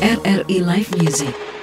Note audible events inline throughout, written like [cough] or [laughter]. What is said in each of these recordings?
RRI Live Music.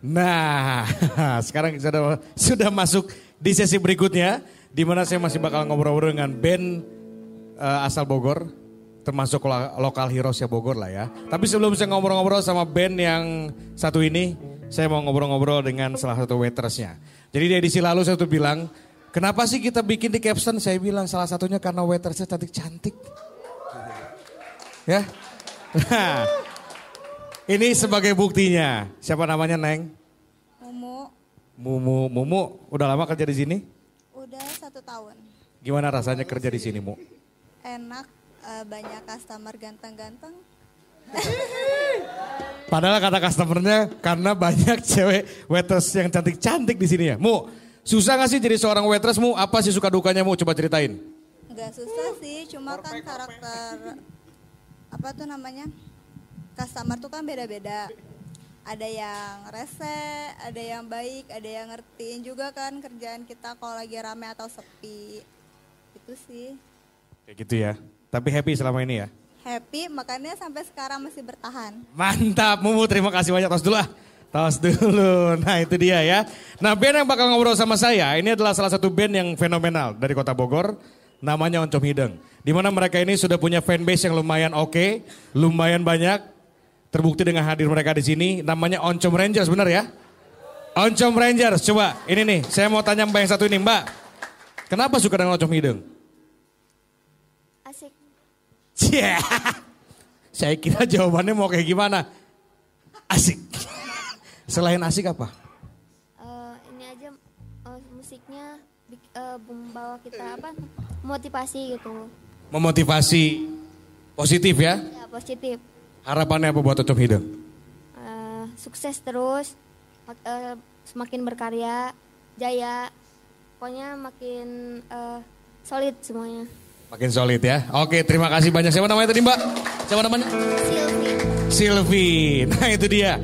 Nah, [laughs] sekarang sudah sudah masuk di sesi berikutnya di mana saya masih bakal ngobrol-ngobrol dengan band eh, asal Bogor, termasuk lo- lokal heroes ya Bogor lah ya. Tapi sebelum saya ngobrol-ngobrol sama band yang satu ini, saya mau ngobrol-ngobrol dengan salah satu waitersnya. Jadi di edisi lalu saya tuh bilang, kenapa sih kita bikin di caption? Saya bilang salah satunya karena waitersnya cantik-cantik. Ya. [laughs] Nah, ini sebagai buktinya. Siapa namanya Neng? Mumu Mumu, Mumu, udah lama kerja di sini? udah satu tahun. Gimana rasanya kerja di sini, Mu? Enak, eh, banyak customer ganteng-ganteng. [laughs] Padahal kata customernya karena banyak [laughs] cewek waitress yang cantik-cantik di sini ya. Mu, susah gak sih jadi seorang waitress, Mu? Apa sih suka dukanya, Mu? Coba ceritain. Nggak susah sih, cuma kan karakter apa tuh namanya customer tuh kan beda-beda. Ada yang rese, ada yang baik, ada yang ngertiin juga kan kerjaan kita kalau lagi rame atau sepi. Itu sih. Kayak gitu ya. Tapi happy selama ini ya. Happy, makanya sampai sekarang masih bertahan. Mantap, Mumu. Terima kasih banyak. Tos dulu ah. Tos dulu. [laughs] Nah itu dia ya. Nah band yang bakal ngobrol sama saya, ini adalah salah satu band yang fenomenal dari kota Bogor. Namanya Oncom Hideng. Di mana mereka ini sudah punya fanbase yang lumayan oke, lumayan banyak. Terbukti dengan hadir mereka di sini. Namanya Oncom Rangers, benar ya? Oncom Rangers, coba ini nih. Saya mau tanya mbak yang satu ini, mbak. Kenapa suka dengan Oncom Hideng? Asik. Cia. Saya kira jawabannya mau kayak gimana. Asik. Selain asik apa? Eh, ini aja eh, musiknya eh, membawa kita apa? Motivasi gitu. Memotivasi positif ya. Ya positif. Harapannya apa buat Ocom Hideng? Eh, sukses terus. eh, semakin berkarya, jaya. Pokoknya makin eh, solid semuanya. Makin solid ya. Oke, terima kasih banyak. Siapa namanya tadi Mbak? Siapa namanya? Silvi. Silvi. [laughs] Nah itu dia.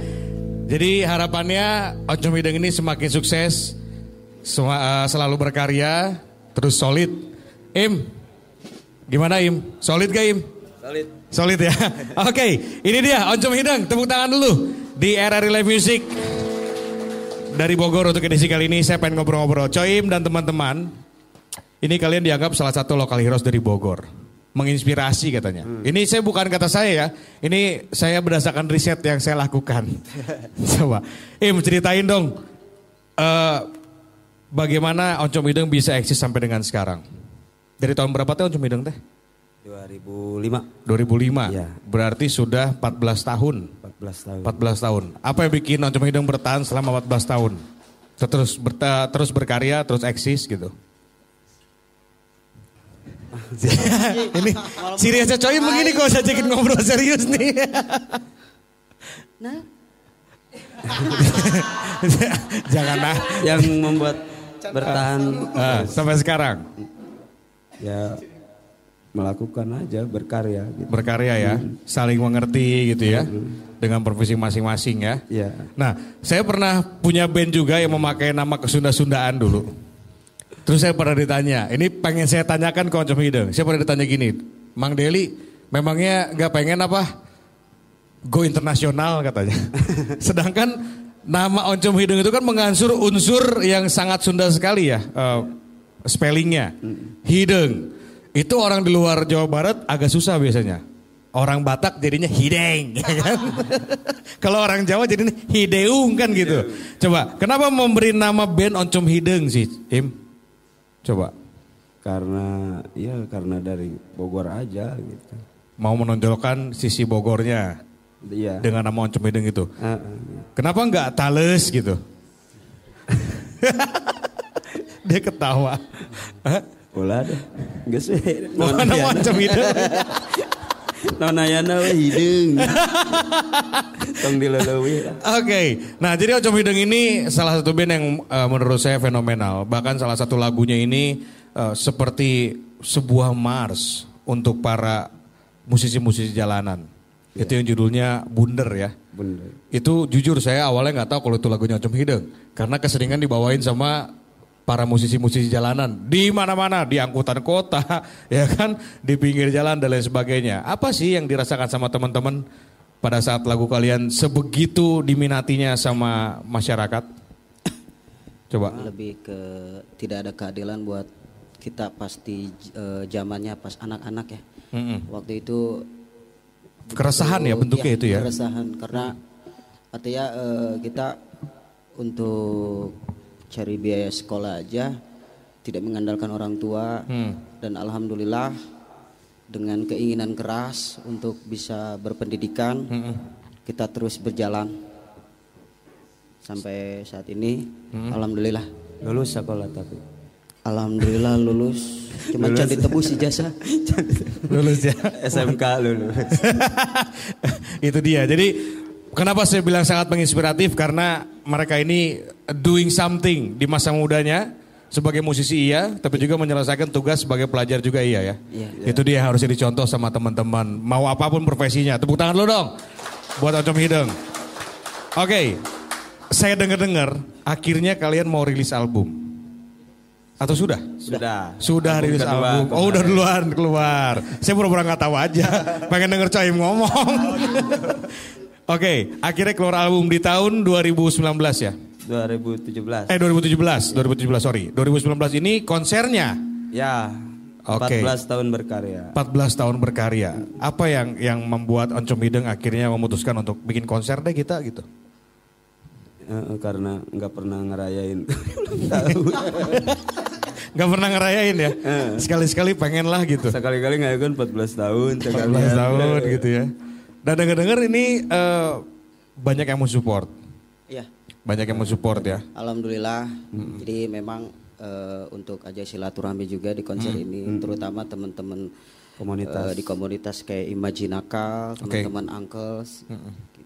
Jadi harapannya Ocom Hideng ini semakin sukses. Sema- eh, selalu berkarya. Terus solid. Im, gimana Im? Solid gak Im? Solid. Solid ya. [laughs] Oke, ini dia Oncom Hideng. Tepuk tangan dulu di RRI Live Music dari Bogor untuk edisi kali ini. Saya pengen ngobrol-ngobrol. Coim dan teman-teman, ini kalian dianggap salah satu lokal heroes dari Bogor. Menginspirasi katanya. Ini saya bukan kata saya ya. Ini saya berdasarkan riset yang saya lakukan. [laughs] Coba, Im ceritain dong. eh, bagaimana Oncom Hideng bisa eksis sampai dengan sekarang? Dari tahun berapa teh Oncom Hideng teh? 2005, 2005. Iya. Berarti sudah 14 tahun. 14 tahun. 14 tahun. Apa yang bikin Oncom Hideng bertahan selama 14 tahun? Terus berta- terus berkarya, terus eksis gitu. [laughs] Ini seriusnya coy begini kok saya cekin ngobrol serius nih. [laughs] Jangan ah. Yang membuat bertahan Ah, sampai sekarang ya melakukan aja berkarya gitu. berkarya ya, saling mengerti gitu ya, dengan profesi masing-masing ya. Ya. Nah, saya pernah punya band juga yang memakai nama kesunda-sundaan dulu. Terus saya pernah ditanya, ini pengen saya tanyakan ke Oncom Hideng. Saya pernah ditanya gini, Mang Deli, memangnya nggak pengen apa? Go internasional katanya. [laughs] Sedangkan nama Oncom Hideng itu kan mengansur unsur yang sangat Sunda sekali ya, eh, spellingnya. Hideng. Itu orang di luar Jawa Barat agak susah biasanya. Orang Batak jadinya hideng, ya kan? [laughs] Kalau orang Jawa jadinya hideung kan gitu. Coba, kenapa memberi nama band Oncom Hideng sih, Im? Coba, Karena ya karena dari Bogor aja gitu. mau menonjolkan sisi Bogornya Iya. dengan nama Oncom Hideng itu. Ah, ah, Kenapa nggak Tales gitu? [laughs] [laughs] Dia ketawa. Ulah deh. Geus we. Mau nama Oncom Hideng? Nonayana we hideung. Tong dileuleui. Oke, nah jadi Oncom Hideng ini salah satu band yang eh, menurut saya fenomenal. Bahkan salah satu lagunya ini eh, seperti sebuah mars untuk para musisi-musisi jalanan. Itu yang judulnya Bunder ya. Bener. Itu jujur saya awalnya nggak tahu kalau itu lagunya Oncom Hideng. Karena keseringan dibawain sama para musisi-musisi jalanan. Di mana-mana, di angkutan kota, [laughs] ya kan, di pinggir jalan dan lain sebagainya. Apa sih yang dirasakan sama teman-teman pada saat lagu kalian sebegitu diminatinya sama masyarakat? [coughs] Coba. lebih ke tidak ada keadilan buat kita pasti eh, zamannya pas anak-anak ya Mm-mm. waktu itu Keresahan ya bentuknya itu ya. keresahan karena artinya eh, kita untuk cari biaya sekolah aja tidak mengandalkan orang tua Hmm. dan alhamdulillah dengan keinginan keras untuk bisa berpendidikan kita terus berjalan sampai saat ini alhamdulillah Lulus sekolah tapi. alhamdulillah lulus cuma can ditebus ijazah Lulus ya. SMK lulus. [laughs] itu dia. Jadi kenapa saya bilang sangat menginspiratif karena mereka ini doing something di masa mudanya sebagai musisi iya, tapi juga menyelesaikan tugas sebagai pelajar juga iya ya. Iya. Itu dia harus jadi contoh sama teman-teman. Mau apa pun profesinya. Tepuk tangan lo dong buat Oncom Hideng. Oke. Saya dengar-dengar akhirnya kalian mau rilis album. Atau sudah? Sudah. Sudah Album rilis kedua album. Oh udah duluan keluar. Saya pura-pura nggak tahu aja. [laughs] Pengen denger Coim ngomong. [laughs] Oke, akhirnya keluar album di tahun 2019 ya. 2017. Eh 2017, 2017 sorry. 2019 ini konsernya Ya. Oke. 14 tahun berkarya. 14 tahun berkarya. Apa yang yang membuat Oncom Hideng akhirnya memutuskan untuk bikin konser deh kita gitu? Eh, karena nggak pernah ngerayain [laughs] ulang tahun. [laughs] Gak pernah ngerayain ya? Sekali-sekali pengen lah gitu. Sekali-kali ngerayain 14 tahun. 14 sekalian. tahun gitu ya. Dan denger-denger ini eh, banyak yang mau support. Iya. Banyak yang mau support ya. Alhamdulillah. Jadi memang eh, untuk aja silaturahmi juga di konser ini, terutama teman-teman Komunitas. eh, di komunitas kayak Imajinakal, Oke. teman-teman Uncles,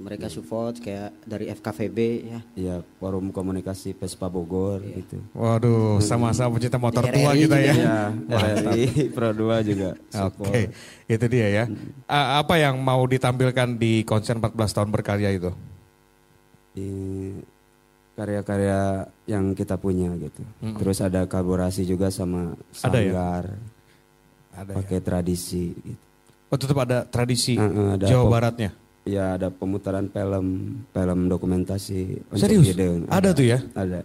mereka support kayak dari FKVB ya. Iya, forum komunikasi Vespa Bogor gitu. Waduh, sama-sama pecinta motor tua kita ya. [laughs] Ya, RRI Pro 2 juga. Oke, itu dia ya. A- apa yang mau ditampilkan di konser 14 tahun berkarya itu? Di karya-karya yang kita punya gitu. Terus ada kolaborasi juga sama Ada ya? Sanggar. Ada pakai tradisi gitu. Oh tetap ada tradisi Heeh, ada Jawa Baratnya. Ya ada pemutaran film, film dokumentasi. Serius? Hideng. Ada tuh ya? Ada.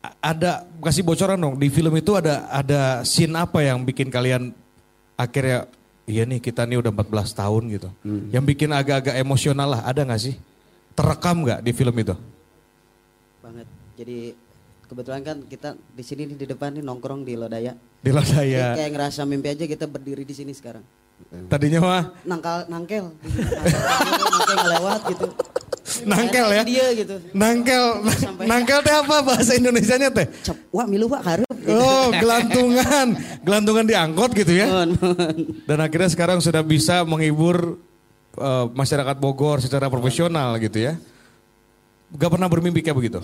A- Ada kasih bocoran dong di film itu ada ada scene apa yang bikin kalian akhirnya iya nih kita nih udah 14 tahun gitu. Yang bikin agak-agak emosional lah ada nggak sih? Terekam nggak di film itu? Banget. Jadi kebetulan kan kita di sini nih, di depan nih nongkrong di Lodaya. Di Jadi Lodaya. kayak ngerasa mimpi aja kita berdiri di sini sekarang. Tadinya mah Nangkal nangkel. nangkel ngelewat gitu. nangkel ya. Dia gitu. Nangkel, Sampai- nangkel teh apa bahasa Indonesianya teh? Wah milu pak harup. Gitu. Oh, gelantungan, gelantungan diangkut gitu ya. Dan akhirnya sekarang sudah bisa menghibur eh, masyarakat Bogor secara profesional gitu ya. Gak pernah bermimpi kayak begitu?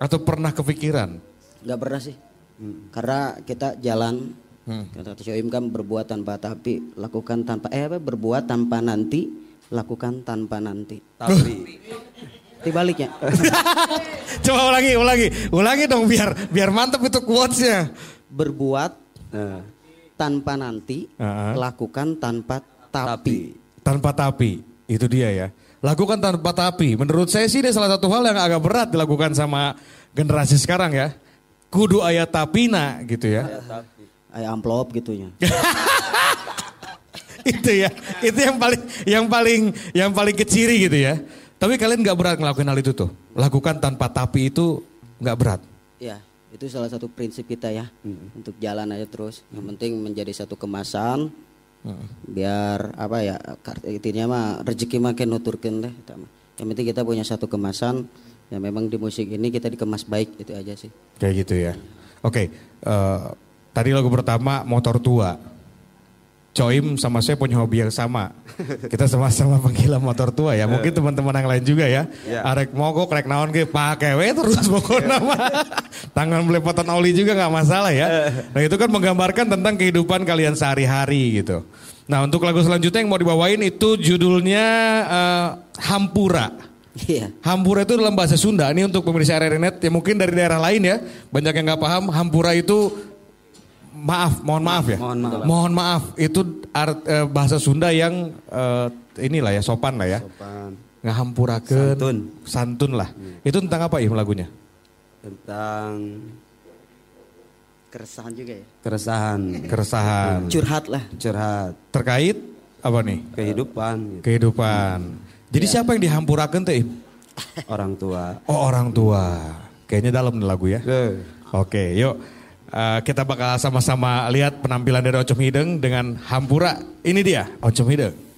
Atau pernah kepikiran? Gak pernah sih. Karena kita jalan, kata Kata Shoim kan berbuat tanpa tapi, lakukan tanpa, eh apa, berbuat tanpa nanti, lakukan tanpa nanti. Tapi [laughs] Dibaliknya. [laughs] Coba ulangi, ulangi, ulangi dong biar biar mantep itu quotesnya. berbuat nah, tanpa nanti, Uh-uh. lakukan tanpa tapi. Tanpa tapi, itu dia ya. Lakukan tanpa tapi. Menurut saya sih ini salah satu hal yang agak berat dilakukan sama generasi sekarang ya. Kudu ayat tapina gitu ya. Ayah amplop gitunya. [laughs] itu ya. Itu yang paling yang paling yang paling keciri gitu ya. Tapi kalian nggak berat ngelakuin hal itu tuh. Lakukan tanpa tapi itu nggak berat. Ya, itu salah satu prinsip kita ya. Untuk jalan aja terus. Yang penting menjadi satu kemasan. Biar apa ya, intinya mah rezeki makin nuturkan deh. Yang penting kita punya satu kemasan. Ya memang di musik ini kita dikemas baik itu aja sih. Kayak gitu ya. Oke, eh, tadi lagu pertama motor tua. Coim sama saya punya hobi yang sama. Kita sama-sama penggila motor tua ya. Mungkin teman-teman yang lain juga ya. Ya. Arek mogok, rek naon ke pakai we terus pokoknya nama. Tangan belepotan oli juga nggak masalah ya. Nah itu kan menggambarkan tentang kehidupan kalian sehari-hari gitu. Nah untuk lagu selanjutnya yang mau dibawain itu judulnya eh, Hampura. Iya. Hampura itu dalam bahasa Sunda. Ini untuk pemirsa RRNet yang mungkin dari daerah lain ya. Banyak yang nggak paham. Hampura itu maaf, mohon maaf ya. Mohon maaf. Mohon maaf. Itu art, eh, bahasa Sunda yang eh, inilah ya sopan lah ya. sopan Ngahampurakeun Santun. santun lah. Itu tentang apa ya lagunya? tentang Keresahan juga ya. keresahan, Keresahan. Curhat lah. curhat, Terkait apa nih? kehidupan gitu. Kehidupan. Jadi siapa yang dihampurakan teh? Orang tua. Oh orang tua. Kayaknya dalam nih lagu ya. Eh, Oke, yuk uh, kita bakal sama-sama lihat penampilan dari Oncom Hideng dengan Hampura. Ini dia, Oncom Hideng.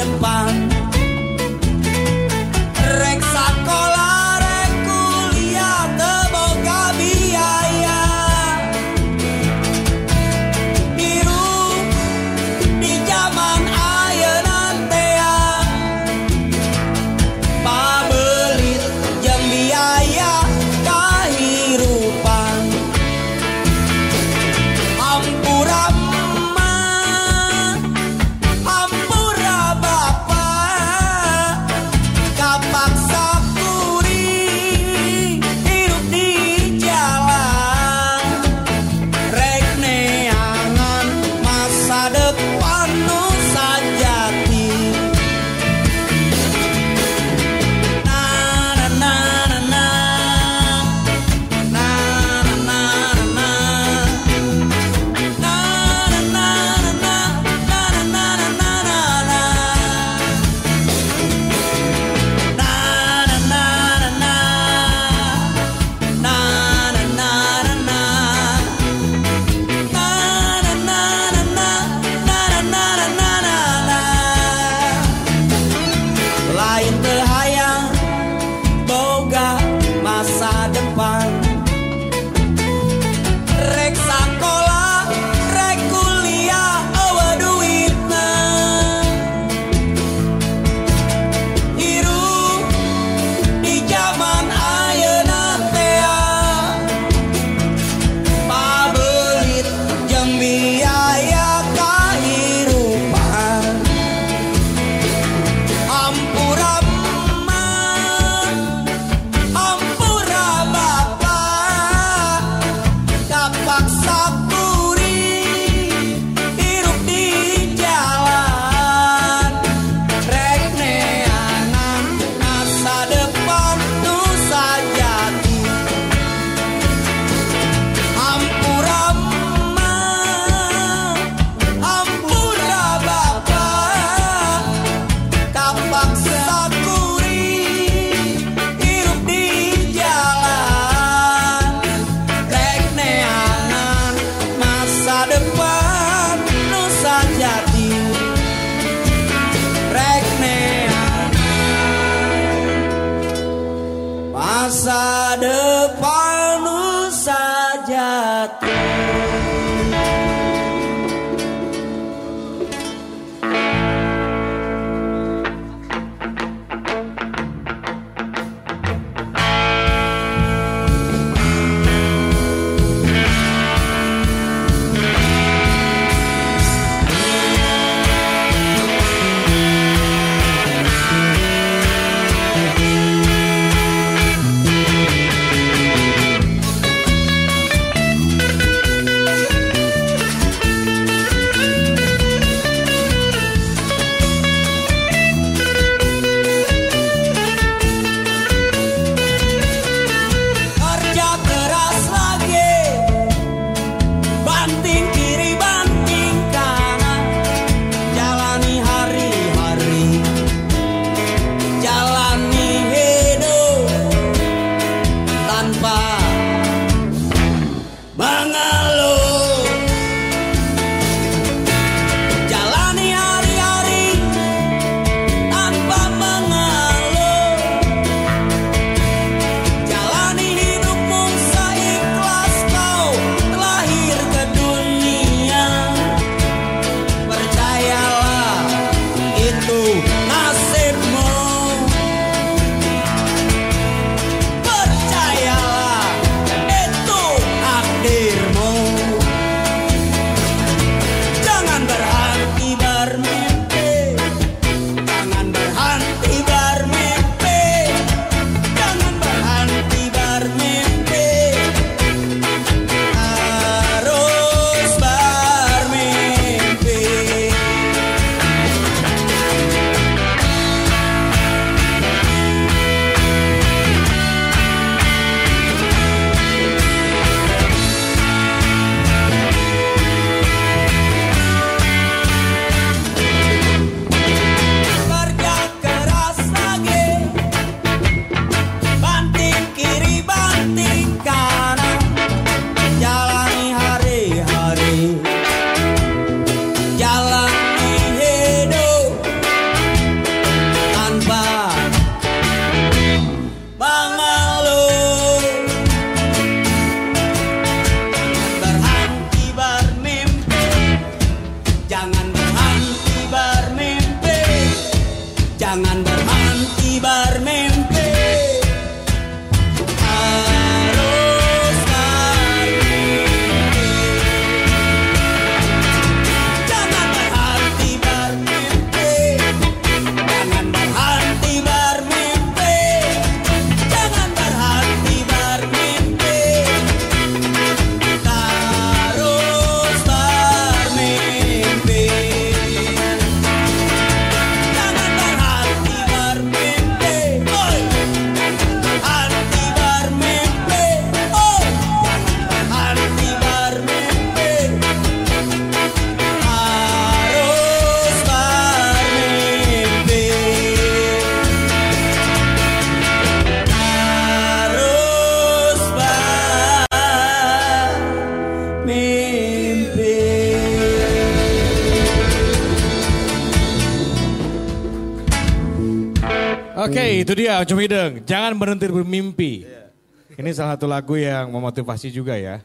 Depan Rek itu dia Oncom Hideng. Jangan berhenti bermimpi. Ini salah satu lagu yang memotivasi juga ya.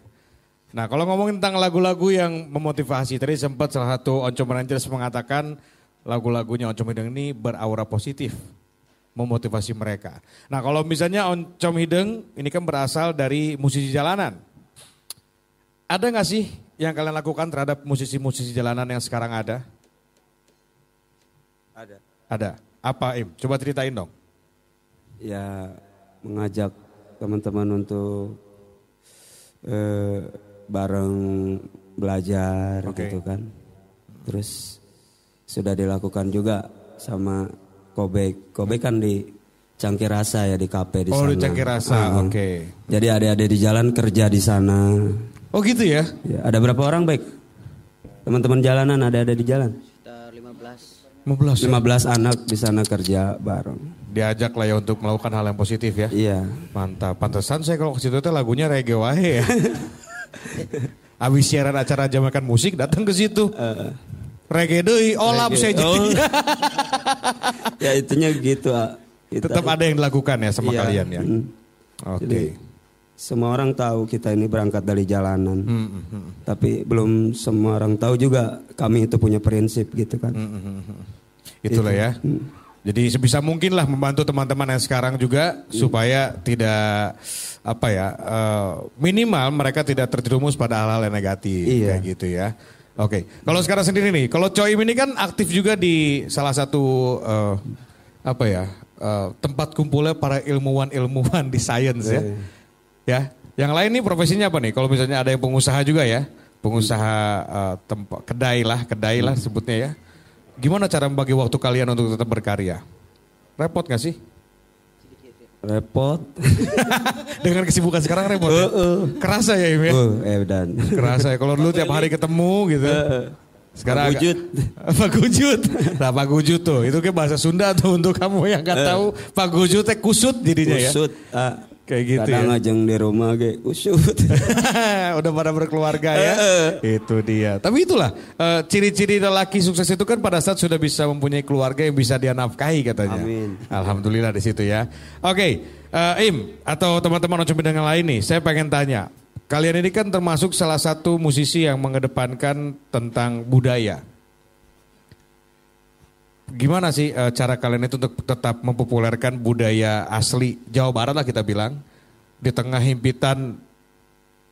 Nah, kalau ngomongin tentang lagu-lagu yang memotivasi, tadi sempat salah satu Oncom Rangers mengatakan lagu-lagunya Oncom Hideng ini beraura positif, memotivasi mereka. Nah, kalau misalnya Oncom Hideng ini kan berasal dari musisi jalanan. Ada nggak sih yang kalian lakukan terhadap musisi-musisi jalanan yang sekarang ada? Ada. Ada. Apa Im? Coba ceritain dong. Ya mengajak teman-teman untuk eh, bareng belajar Oke. gitu kan. Terus sudah dilakukan juga sama Kobek. Kobek kan di Cangkir Rasa ya di kafe di Oh, sana. di Cangkir Rasa, Ah, oke. Jadi adik-adik di jalan kerja di sana. Oh gitu ya? Ya, ada berapa orang baik? Teman-teman jalanan ada ada di jalan. Sekitar 15. 15 15 anak di sana kerja bareng. Diajak lah ya untuk melakukan hal yang positif ya. Iya. Mantap. Pantesan saya kalau ke situ tuh lagunya reggae wae ya. [laughs] Abis siaran acara jam makan musik datang ke situ. reggae deui, olap Reggae. saya jadi. Oh. [laughs] ya itunya gitu. ah. Kita- Tetap ada yang dilakukan ya sama Iya. kalian ya. Mm. Oke. Jadi, semua orang tahu kita ini berangkat dari jalanan. Hmm, hmm. Tapi belum semua orang tahu juga kami itu punya prinsip gitu kan. Hmm. Itulah Itu. ya. Jadi sebisa mungkin lah membantu teman-teman yang sekarang juga supaya tidak apa ya eh, minimal mereka tidak terjerumus pada hal-hal yang negatif Iya. kayak gitu ya. Oke, kalau sekarang sendiri nih, kalau Coim ini kan aktif juga di salah satu eh, apa ya eh, tempat kumpulnya para ilmuwan-ilmuwan di sains ya. Ya, yang lain nih profesinya apa nih? Kalau misalnya ada yang pengusaha juga ya, pengusaha eh, tempat kedai lah, kedai lah sebutnya ya. Gimana cara membagi waktu kalian untuk tetap berkarya? Repot gak sih? Repot. [laughs] Dengan kesibukan sekarang repot ya? Kerasa ya Im ya? Oh, eh dan. Kerasa ya. Kalau dulu tiap hari ketemu gitu. Sekarang agak- Pagujut. [laughs] Pagujut. Nah pagujut tuh. Itu kayak bahasa Sunda tuh untuk kamu yang gak tahu. Pagujut teh kusut jadinya ya. Usut. ah. Kayak gitu Kadang ya. ajeng di rumah ge usut. [laughs] Udah pada berkeluarga ya. itu dia. Tapi itulah eh, ciri-ciri lelaki sukses itu kan pada saat sudah bisa mempunyai keluarga yang bisa dia nafkahi katanya. Amin. Alhamdulillah di situ ya. Oke, eh, Im atau teman-teman Oncom Bidang yang lain nih, saya pengen tanya. Kalian ini kan termasuk salah satu musisi yang mengedepankan tentang budaya. Gimana sih eh, cara kalian itu untuk tetap mempopulerkan budaya asli Jawa Barat lah kita bilang di tengah himpitan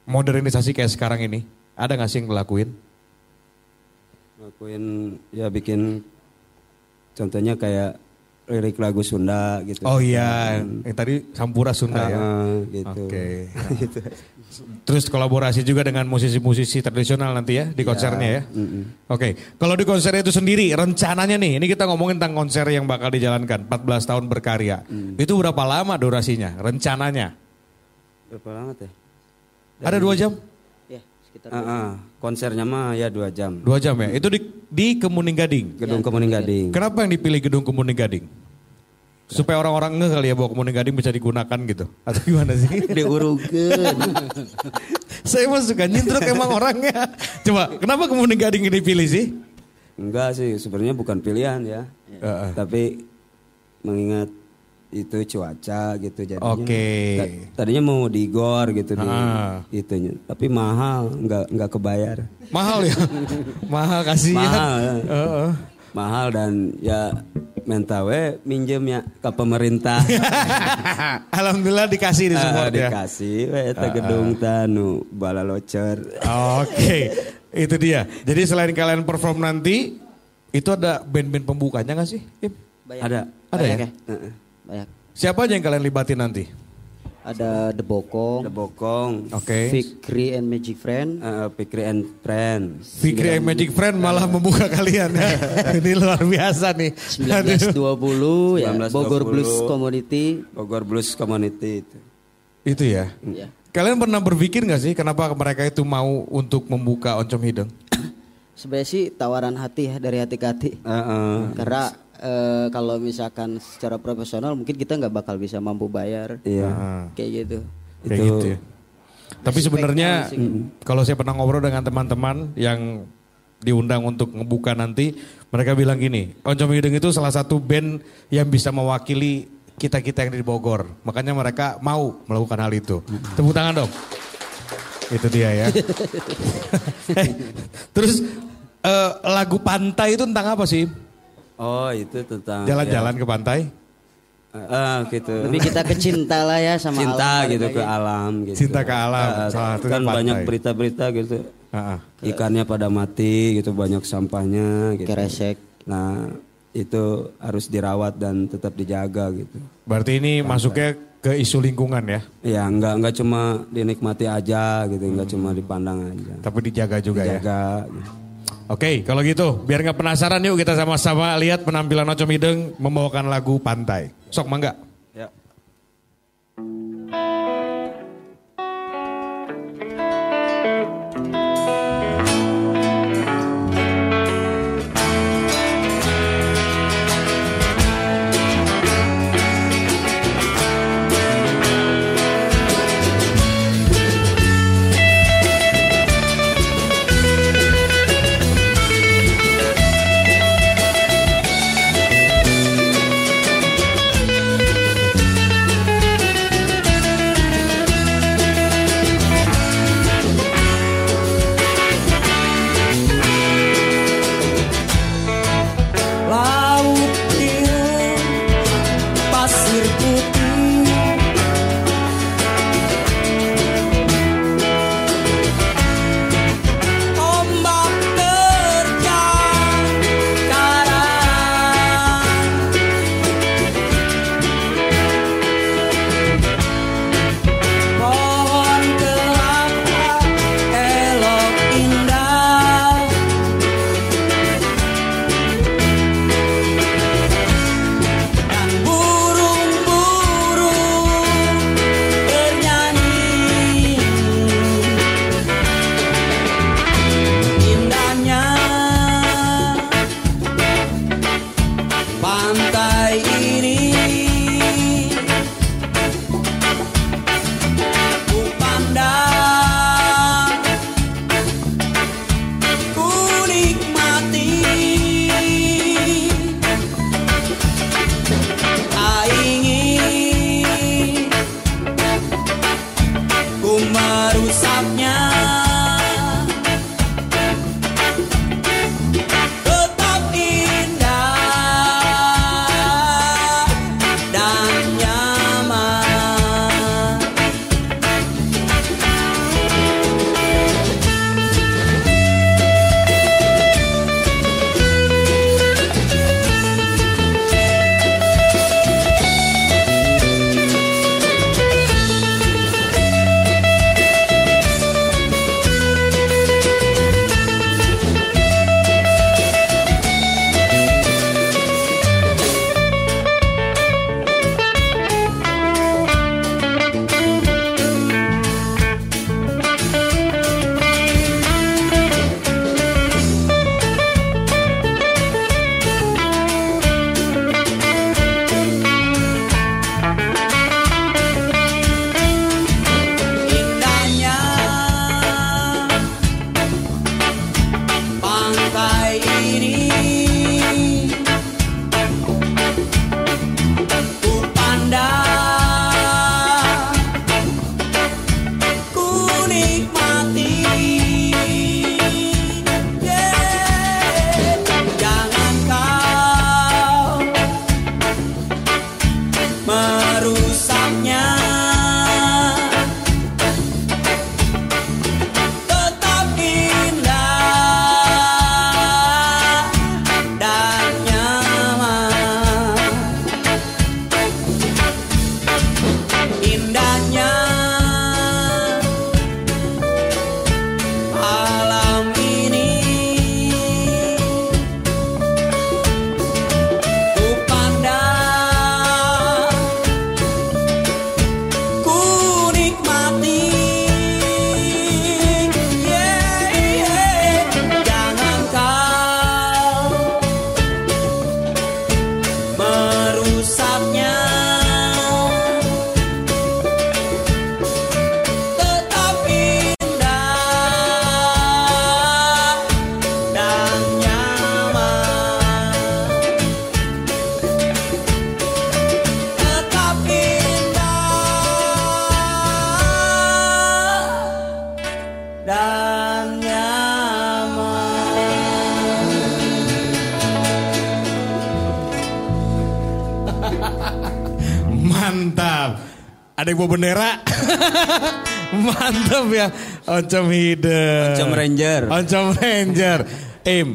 modernisasi kayak sekarang ini? Ada nggak sih yang ngelakuin? Lakuin ya bikin contohnya kayak lirik lagu Sunda gitu. Oh iya, yang tadi Sampura Sunda ya. Ah, gitu. Oke. [laughs] gitu. Terus kolaborasi juga dengan musisi-musisi tradisional nanti ya di konsernya ya. mm-mm. Oke, kalau di konser itu sendiri rencananya nih, ini kita ngomongin tentang konser yang bakal dijalankan 14 tahun berkarya. Itu berapa lama durasinya? Rencananya? Berapa lama teh? Ada dua jam? Ya, sekitar Ah, ah. konsernya mah ya dua jam. Dua jam ya? Itu di, di Kemuning Gading. Gedung Kemuning Gading. Kenapa yang dipilih gedung Kemuning Gading? Supaya orang-orang nge kali ya bahwa Kemuning Gading bisa digunakan gitu. Atau gimana sih? [laughs] diurugeun. [laughs] Saya mah suka nyintruk emang orangnya. Coba, kenapa Kemuning Gading ini dipilih sih? Enggak sih, sebenarnya bukan pilihan ya. Heeh. Tapi mengingat itu cuaca gitu jadinya. Oke. Ta- Tadinya mau di gor gitu di Ah. itunya, tapi mahal, enggak enggak kebayar. Mahal ya? [laughs] Mahal kasihan. Mahal. ya. Heeh. Mahal dan ya minta we minjem ya ke pemerintah. [laughs] Alhamdulillah dikasih di Ah, support ya. dikasih we eta gedung tanu bala locor. Oke, itu dia. Jadi selain kalian perform nanti, itu ada band-band pembukanya nggak sih? Im? Banyak. Ada. Ada Banyak ya? ya? Heeh. Banyak. Siapa aja yang kalian libatin nanti? Ada The Bokong, Ada bokong, Oke. Fikri and Magic Friend, eh, Fikri and Friend. Fikri and Magic Friend malah membuka kalian ya. [laughs] Ini luar biasa nih. Aduh. 1920 ya, 1920. Bogor Blues Community. Bogor Blues Community itu. Itu ya. Ya. Kalian pernah berpikir nggak sih kenapa mereka itu mau untuk membuka Oncom Hideng? [coughs] Sebenarnya sih tawaran hati ya dari hati ke hati. Heeh. Karena eh, kalau misalkan secara profesional mungkin kita nggak bakal bisa mampu bayar Iya. Kayak gitu. kayak Itu- gitu ya. Tapi sebenarnya kalau saya pernah ngobrol dengan teman-teman yang diundang untuk ngebuka nanti, mereka bilang gini, Oncom Hideng itu salah satu band yang bisa mewakili kita-kita yang di Bogor. Makanya mereka mau melakukan hal itu. Tepuk tangan dong. Itu dia ya. [laughs] [laughs] Terus eh, lagu pantai itu tentang apa sih? Oh itu tentang Jalan-jalan ke pantai? ya, ah, gitu. Lebih kita ke cinta lah ya sama cinta alam, gitu ke lagi. alam gitu. Cinta ke alam, Ah, salah kan pantai. banyak berita-berita gitu. Ah, ah. Ikannya pada mati gitu, banyak sampahnya gitu. Keresek. Nah, itu harus dirawat dan tetap dijaga gitu. Berarti ini masuknya ke isu lingkungan ya? Ya, nggak nggak cuma dinikmati aja gitu, nggak cuma dipandang aja. Tapi dijaga juga ya? Dijaga. gitu. Oke, kalau gitu biar nggak penasaran yuk kita sama-sama lihat penampilan Ocom Hideng membawakan lagu Pantai. Sok mangga. Bawa bendera. [laughs] Mantap ya. Oncom Hideng. Oncom Ranger. Oncom Ranger. Im.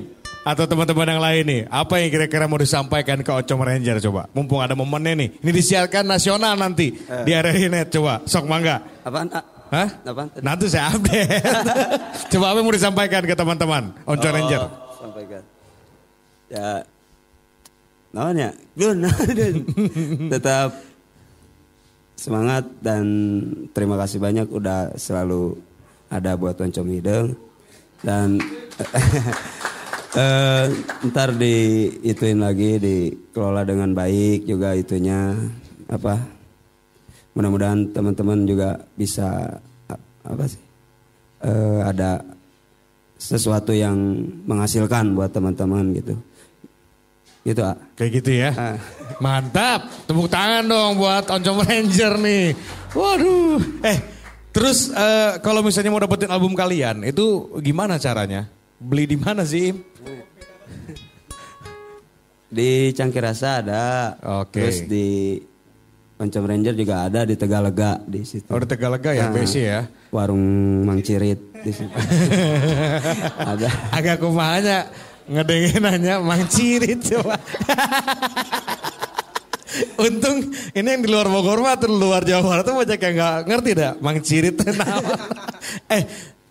Atau teman-teman yang lain nih. Apa yang kira-kira mau disampaikan ke Oncom Ranger coba. Mumpung ada momennya nih. Ini disiarkan nasional nanti. Di RRI Net coba. Sok mangga. Apaan? Ah, Hah? Apaan? Nanti saya update. [laughs] coba apa yang mau disampaikan ke teman-teman. Oncom Ranger. Oh, sampaikan. Ya, namanya Gun, [laughs] tetap semangat dan terima kasih banyak udah selalu ada buat Oncom Hideng dan [laughs] eh, ntar di ituin lagi dikelola dengan baik juga itunya apa mudah-mudahan teman-teman juga bisa apa sih eh, ada sesuatu yang menghasilkan buat teman-teman gitu. Gitu, ah. Kayak gitu ya. Ah. Mantap. Tepuk tangan dong buat Oncom Ranger nih. Waduh. Eh, terus eh, kalau misalnya mau dapetin album kalian, itu gimana caranya? Beli di mana sih? Im? Di Cangkir Rasa ada. Oke. Terus di Oncom Ranger juga ada di Tegalega di situ. Oh, di Tegalega ya, Ah. BC ya. Warung Mang Cirit di situ. [laughs] ada. Agak kumahanya ngedengin nanya Mang Cirit coba. Untung ini yang di luar Bogor mah atau di luar Jawa Barat tuh banyak yang nggak ngerti dah Mang Cirit itu nama. [laughs] eh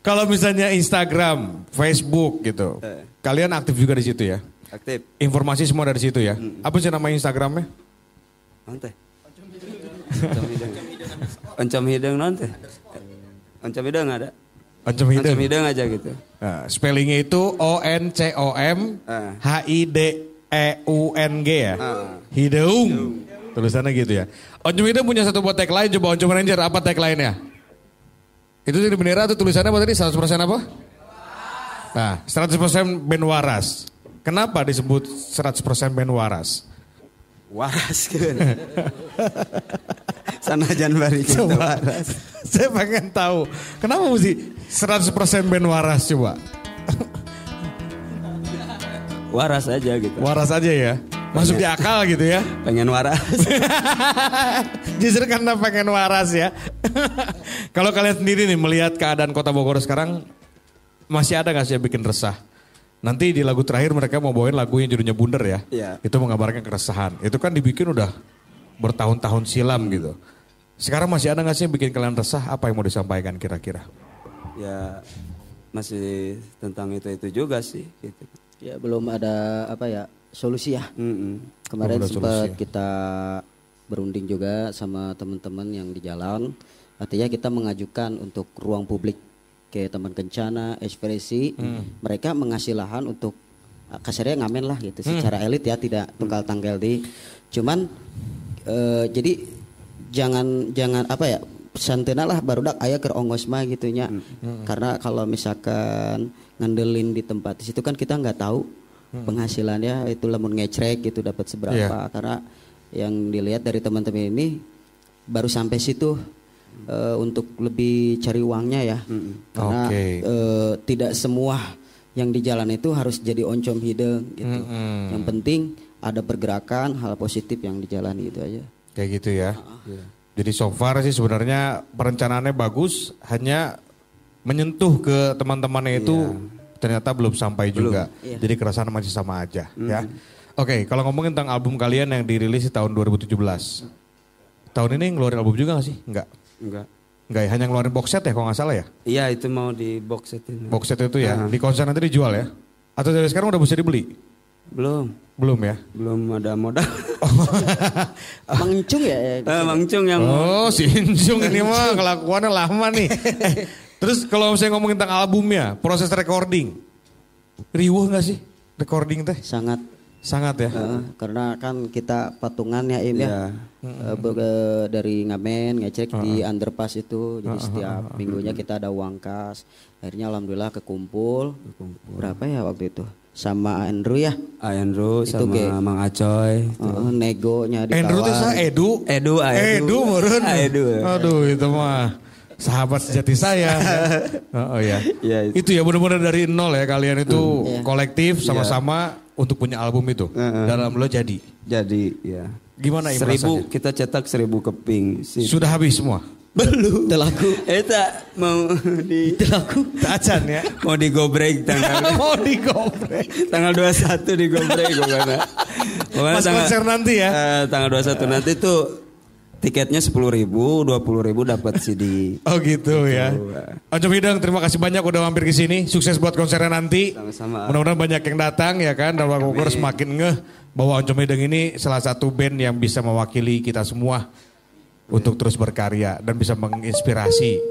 kalau misalnya Instagram, Facebook gitu, kalian aktif juga di situ ya? Aktif. Informasi semua dari situ ya? Apa sih nama Instagramnya? Nanti. Oncom Hideng. Oncom Hideng nanti. Oncom Hideng ada. Oncom Oncom Hideng. Hideng aja gitu. Nah, spellingnya itu O N C O M Ah. H I D E U N G ya. Ah. Hideung. Tulisannya gitu ya. Oncom Hideng punya satu buat tagline coba Oncom Ranger apa tagline-nya? Itu di bendera tuh tulisannya apa tadi? 100% apa? Nah, 100% band waras. Kenapa disebut 100% band waras? Waras kan. Sana jangan bari kita waras. Saya pengen tahu, kenapa mesti 100% band waras coba? Waras aja gitu. Waras aja ya. Masuk di akal gitu ya. Pengen waras. [laughs] Justru karena pengen waras ya. [laughs] Kalau kalian sendiri nih melihat keadaan kota Bogor sekarang masih ada gak sih yang bikin resah? Nanti di lagu terakhir mereka mau bawain lagu yang judulnya Bunder ya. Iya. Itu mengabarkan keresahan. Itu kan dibikin udah bertahun-tahun silam gitu. Sekarang masih ada gak sih yang bikin kalian resah? Apa yang mau disampaikan kira-kira? ya masih tentang itu itu juga sih gitu. Ya belum ada apa ya solusi ya. Mm-mm. Kemarin Belum ada sempat solusi. kita berunding juga sama teman-teman yang di jalan. Artinya kita mengajukan untuk ruang publik ke teman kencana, ekspresi. Mereka mengasih lahan untuk ah, kasarnya ngamen lah gitu secara elit ya tidak tunggal tanggal di. Cuman eh, jadi jangan jangan apa ya santena lah barudak aya ke ongos mah gitunya. Karena kalau misalkan ngandelin di tempat di situ kan kita nggak tahu penghasilannya itu lamun ngecrek gitu dapat seberapa Iya. karena yang dilihat dari teman-teman ini baru sampai situ eh, untuk lebih cari uangnya ya karena Oke. eh, tidak semua yang di jalan itu harus jadi oncom hideng gitu Mm-mm. yang penting ada pergerakan hal positif yang di jalan gitu aja Kayak gitu ya. Jadi so far sih sebenarnya perencanaannya bagus, hanya menyentuh ke teman-temannya itu ternyata belum sampai juga. Iya. Jadi keresahan masih sama aja ya. Oke, kalau ngomongin tentang album kalian yang dirilis di tahun 2017. Tahun ini ngeluarin album juga gak sih? Enggak. Enggak. Enggak ya, hanya ngeluarin box set ya kalau nggak salah ya. Iya itu mau di box setin. Box set itu ya, di konser nanti dijual ya. Atau dari sekarang udah bisa dibeli? Belum. Belum ya? Belum ada modal. [laughs] [laughs] Mangcung ya, ya Eh, Mang Cung yang Oh, si Injung ini mah kelakuannya lama nih. [laughs] Eh, terus kalau saya ngomongin tentang albumnya, proses recording. Riuh gak sih recording teh? sangat Sangat ya. eh, karena kan kita patungan ya Im ya Iya. Eh, be- dari ngamen ngecek di underpass itu jadi setiap minggunya kita ada uang kas akhirnya alhamdulillah kekumpul berapa ya waktu itu sama Andrew ya Andrew Itu sama ge. Mang Acoy. Eh, negonya ditawar Andrew teh saya Edu. Edu, ah, Edu. Edu. Ah, Edu. Aduh, itu mah sahabat sejati saya. [laughs] oh, oh ya. Iya, itu. itu. ya benar-benar dari nol ya kalian itu kolektif sama-sama untuk punya album itu. Heeh. Dan alhamdulillah jadi. Jadi ya Gimana Im Seribu rasanya? kita cetak seribu keping. sih. Sudah habis semua. belum. Telaku. [laughs] Eta mau [laughs] di Telaku. Acan ya. mau digobrek tanggal Mau digobrek. tanggal 21 digobrek pokoknya. Pokoknya Pas konser nanti ya? eh, tanggal 21 nanti tuh tiketnya sepuluh ribu, dua puluh ribu dapat CD. [laughs] Oh gitu ya. Oncom Hidang terima kasih banyak udah mampir ke sini. Sukses buat konsernya nanti. Sama-sama. Mudah-mudahan banyak yang datang ya kan. Dan Warga Bogor semakin ngeh bahwa Oncom Hidang ini salah satu band yang bisa mewakili kita semua untuk terus berkarya dan bisa menginspirasi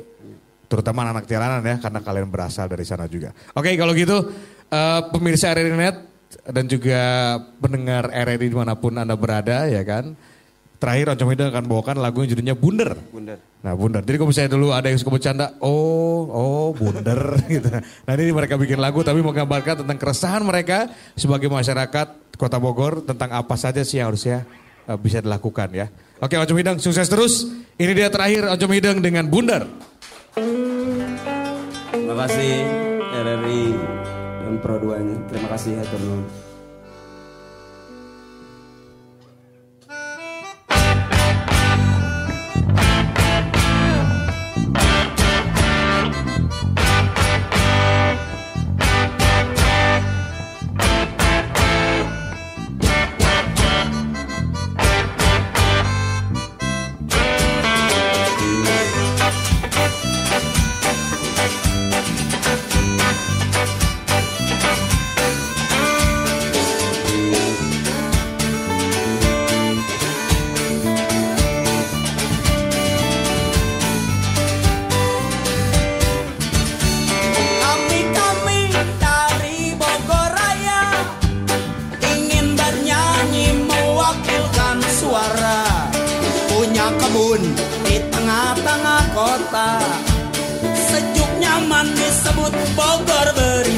terutama anak-anak jalanan ya karena kalian berasal dari sana juga. Oke kalau gitu eh, pemirsa RRI Net dan juga pendengar RRI di mana pun anda berada ya kan. Terakhir Oncom Hidang akan bawakan lagu yang judulnya Bunder. Bundar. Nah bundar. Jadi kalau misalnya dulu ada yang suka bercanda, oh, oh bundar [laughs] gitu. Nah ini mereka bikin lagu tapi menggambarkan tentang keresahan mereka sebagai masyarakat Kota Bogor tentang apa saja sih yang harusnya eh, bisa dilakukan ya. Oke Oncom Hidang sukses terus. Ini dia terakhir Oncom Hidang dengan bundar. Terima kasih RRI dan Pro 2-nya. Terima kasih hatur Kebun di tengah-tengah kota. Sejuk nyaman disebut Bogor beriman